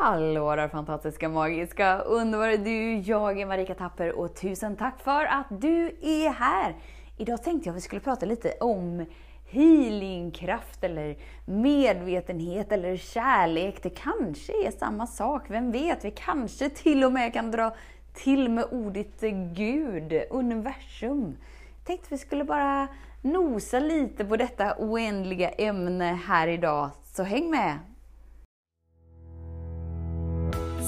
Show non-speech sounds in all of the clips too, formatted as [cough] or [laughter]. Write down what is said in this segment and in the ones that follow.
Hallå där fantastiska, magiska, underbara du! Jag är Marika Tapper och tusen tack för att du är här! Idag tänkte jag att vi skulle prata lite om healingkraft eller medvetenhet eller kärlek. Det kanske är samma sak, vem vet? Vi kanske till och med kan dra till med ordet Gud, universum. Jag tänkte att vi skulle bara nosa lite på detta oändliga ämne här idag, så häng med!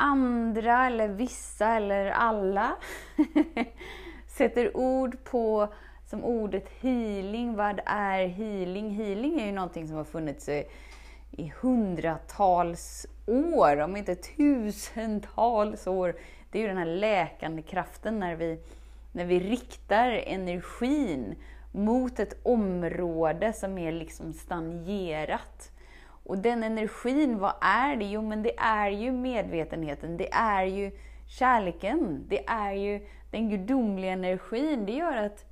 andra eller vissa eller alla [laughs] sätter ord på som ordet healing. Vad är healing? Healing är ju någonting som har funnits i, i hundratals år, om inte tusentals år. Det är ju den här läkande kraften när vi, när vi riktar energin mot ett område som är liksom stagnerat. Och den energin, vad är det? Jo, men det är ju medvetenheten, det är ju kärleken, det är ju den gudomliga energin. Det gör att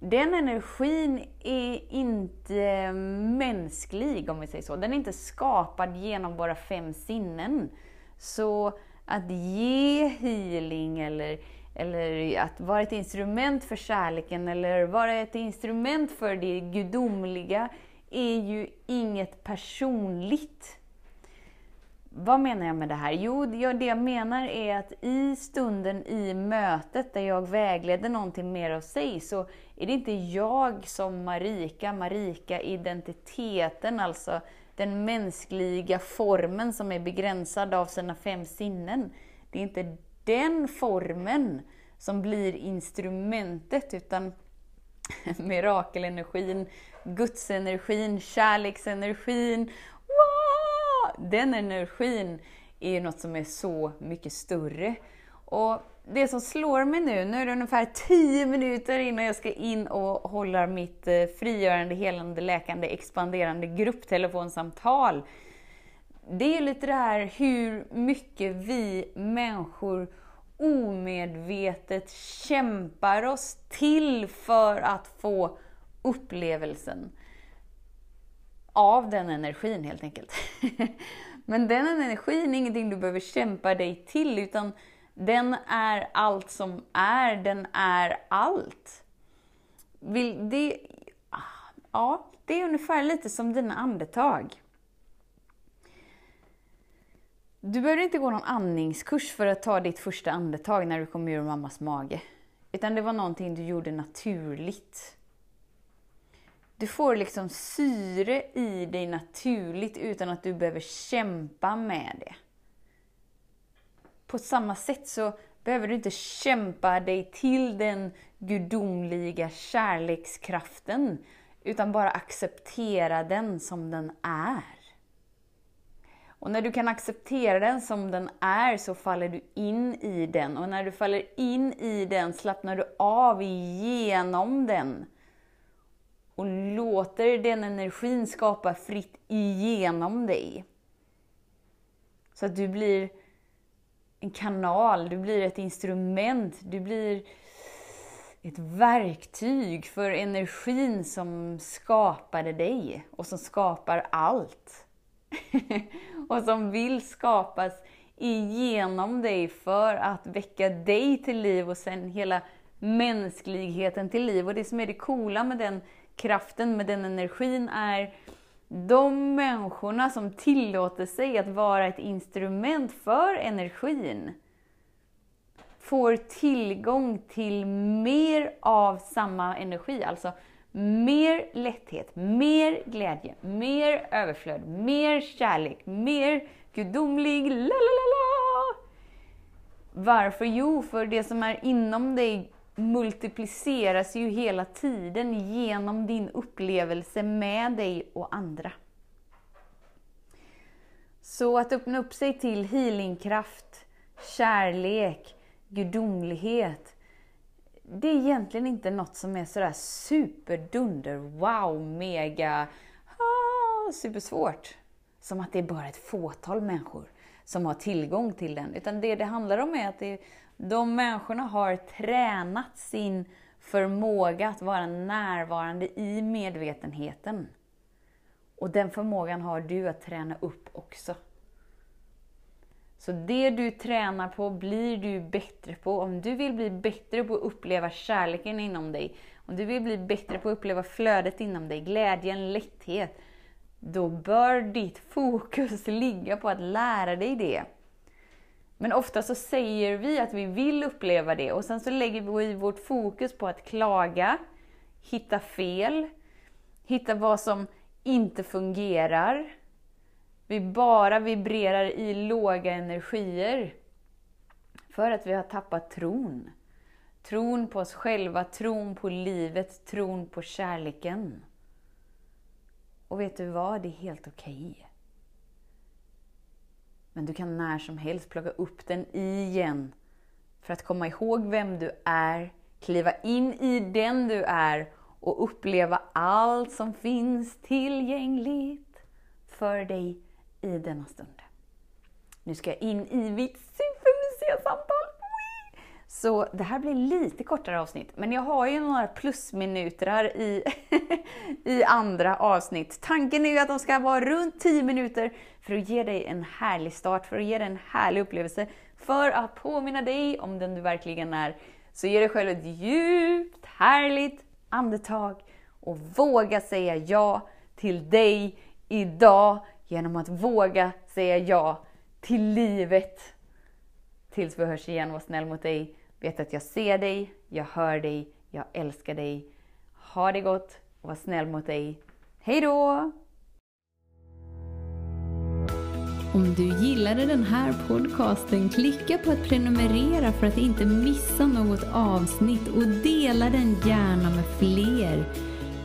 den energin är inte mänsklig, om vi säger så. Den är inte skapad genom våra fem sinnen. Så att ge healing eller, eller att vara ett instrument för kärleken eller vara ett instrument för det gudomliga är ju inget personligt. Vad menar jag med det här? Jo, det jag menar är att i stunden i mötet där jag vägleder någon till mer av sig, så är det inte jag som Marika, Marika identiteten, alltså den mänskliga formen som är begränsad av sina fem sinnen. Det är inte den formen som blir instrumentet, utan [laughs] mirakelenergin, gudsenergin, kärleksenergin. Wow! Den energin är ju något som är så mycket större. Och det som slår mig nu, nu är det ungefär 10 minuter innan jag ska in och hålla mitt eh, frigörande, helande, läkande, expanderande grupptelefonsamtal. Det är lite det här hur mycket vi människor omedvetet kämpar oss till för att få upplevelsen av den energin helt enkelt. [laughs] Men den energin är ingenting du behöver kämpa dig till, utan den är allt som är, den är allt. Vill det, ah, ja, det är ungefär lite som dina andetag. Du behöver inte gå någon andningskurs för att ta ditt första andetag när du kom ur mammas mage. Utan det var någonting du gjorde naturligt. Du får liksom syre i dig naturligt utan att du behöver kämpa med det. På samma sätt så behöver du inte kämpa dig till den gudomliga kärlekskraften, utan bara acceptera den som den är. Och när du kan acceptera den som den är så faller du in i den. Och när du faller in i den slappnar du av igenom den. Och låter den energin skapa fritt igenom dig. Så att du blir en kanal, du blir ett instrument, du blir ett verktyg för energin som skapade dig och som skapar allt. [laughs] [laughs] och som vill skapas igenom dig för att väcka dig till liv och sen hela mänskligheten till liv. Och det som är det coola med den kraften, med den energin är de människorna som tillåter sig att vara ett instrument för energin får tillgång till mer av samma energi. Alltså mer lätthet, mer glädje, mer överflöd, mer kärlek, mer gudomlig la la la la. Varför? Jo, för det som är inom dig multipliceras ju hela tiden genom din upplevelse med dig och andra. Så att öppna upp sig till healingkraft, kärlek, gudomlighet. Det är egentligen inte något som är sådär superdunder, wow, mega, ah, supersvårt. Som att det är bara ett fåtal människor som har tillgång till den. Utan det det handlar om är att det, de människorna har tränat sin förmåga att vara närvarande i medvetenheten. Och den förmågan har du att träna upp också. Så det du tränar på blir du bättre på. Om du vill bli bättre på att uppleva kärleken inom dig, om du vill bli bättre på att uppleva flödet inom dig, glädjen, lätthet, då bör ditt fokus [laughs] ligga på att lära dig det. Men ofta så säger vi att vi vill uppleva det och sen så lägger vi vårt fokus på att klaga, hitta fel, hitta vad som inte fungerar. Vi bara vibrerar i låga energier. För att vi har tappat tron. Tron på oss själva, tron på livet, tron på kärleken. Och vet du vad? Det är helt okej. Okay. Men du kan när som helst plocka upp den igen. För att komma ihåg vem du är, kliva in i den du är och uppleva allt som finns tillgängligt för dig i denna stund. Nu ska jag in i mitt supermysiga samtal. Så det här blir lite kortare avsnitt, men jag har ju några plusminuter i, [laughs] i andra avsnitt. Tanken är ju att de ska vara runt 10 minuter för att ge dig en härlig start, för att ge dig en härlig upplevelse, för att påminna dig om den du verkligen är. Så ge dig själv ett djupt, härligt andetag och våga säga ja till dig idag genom att våga säga ja till livet. Tills vi hörs igen, var snäll mot dig. Vet att jag ser dig, jag hör dig, jag älskar dig. Ha det gott och var snäll mot dig. Hej då! Om du gillade den här podcasten, klicka på att prenumerera för att inte missa något avsnitt och dela den gärna med fler.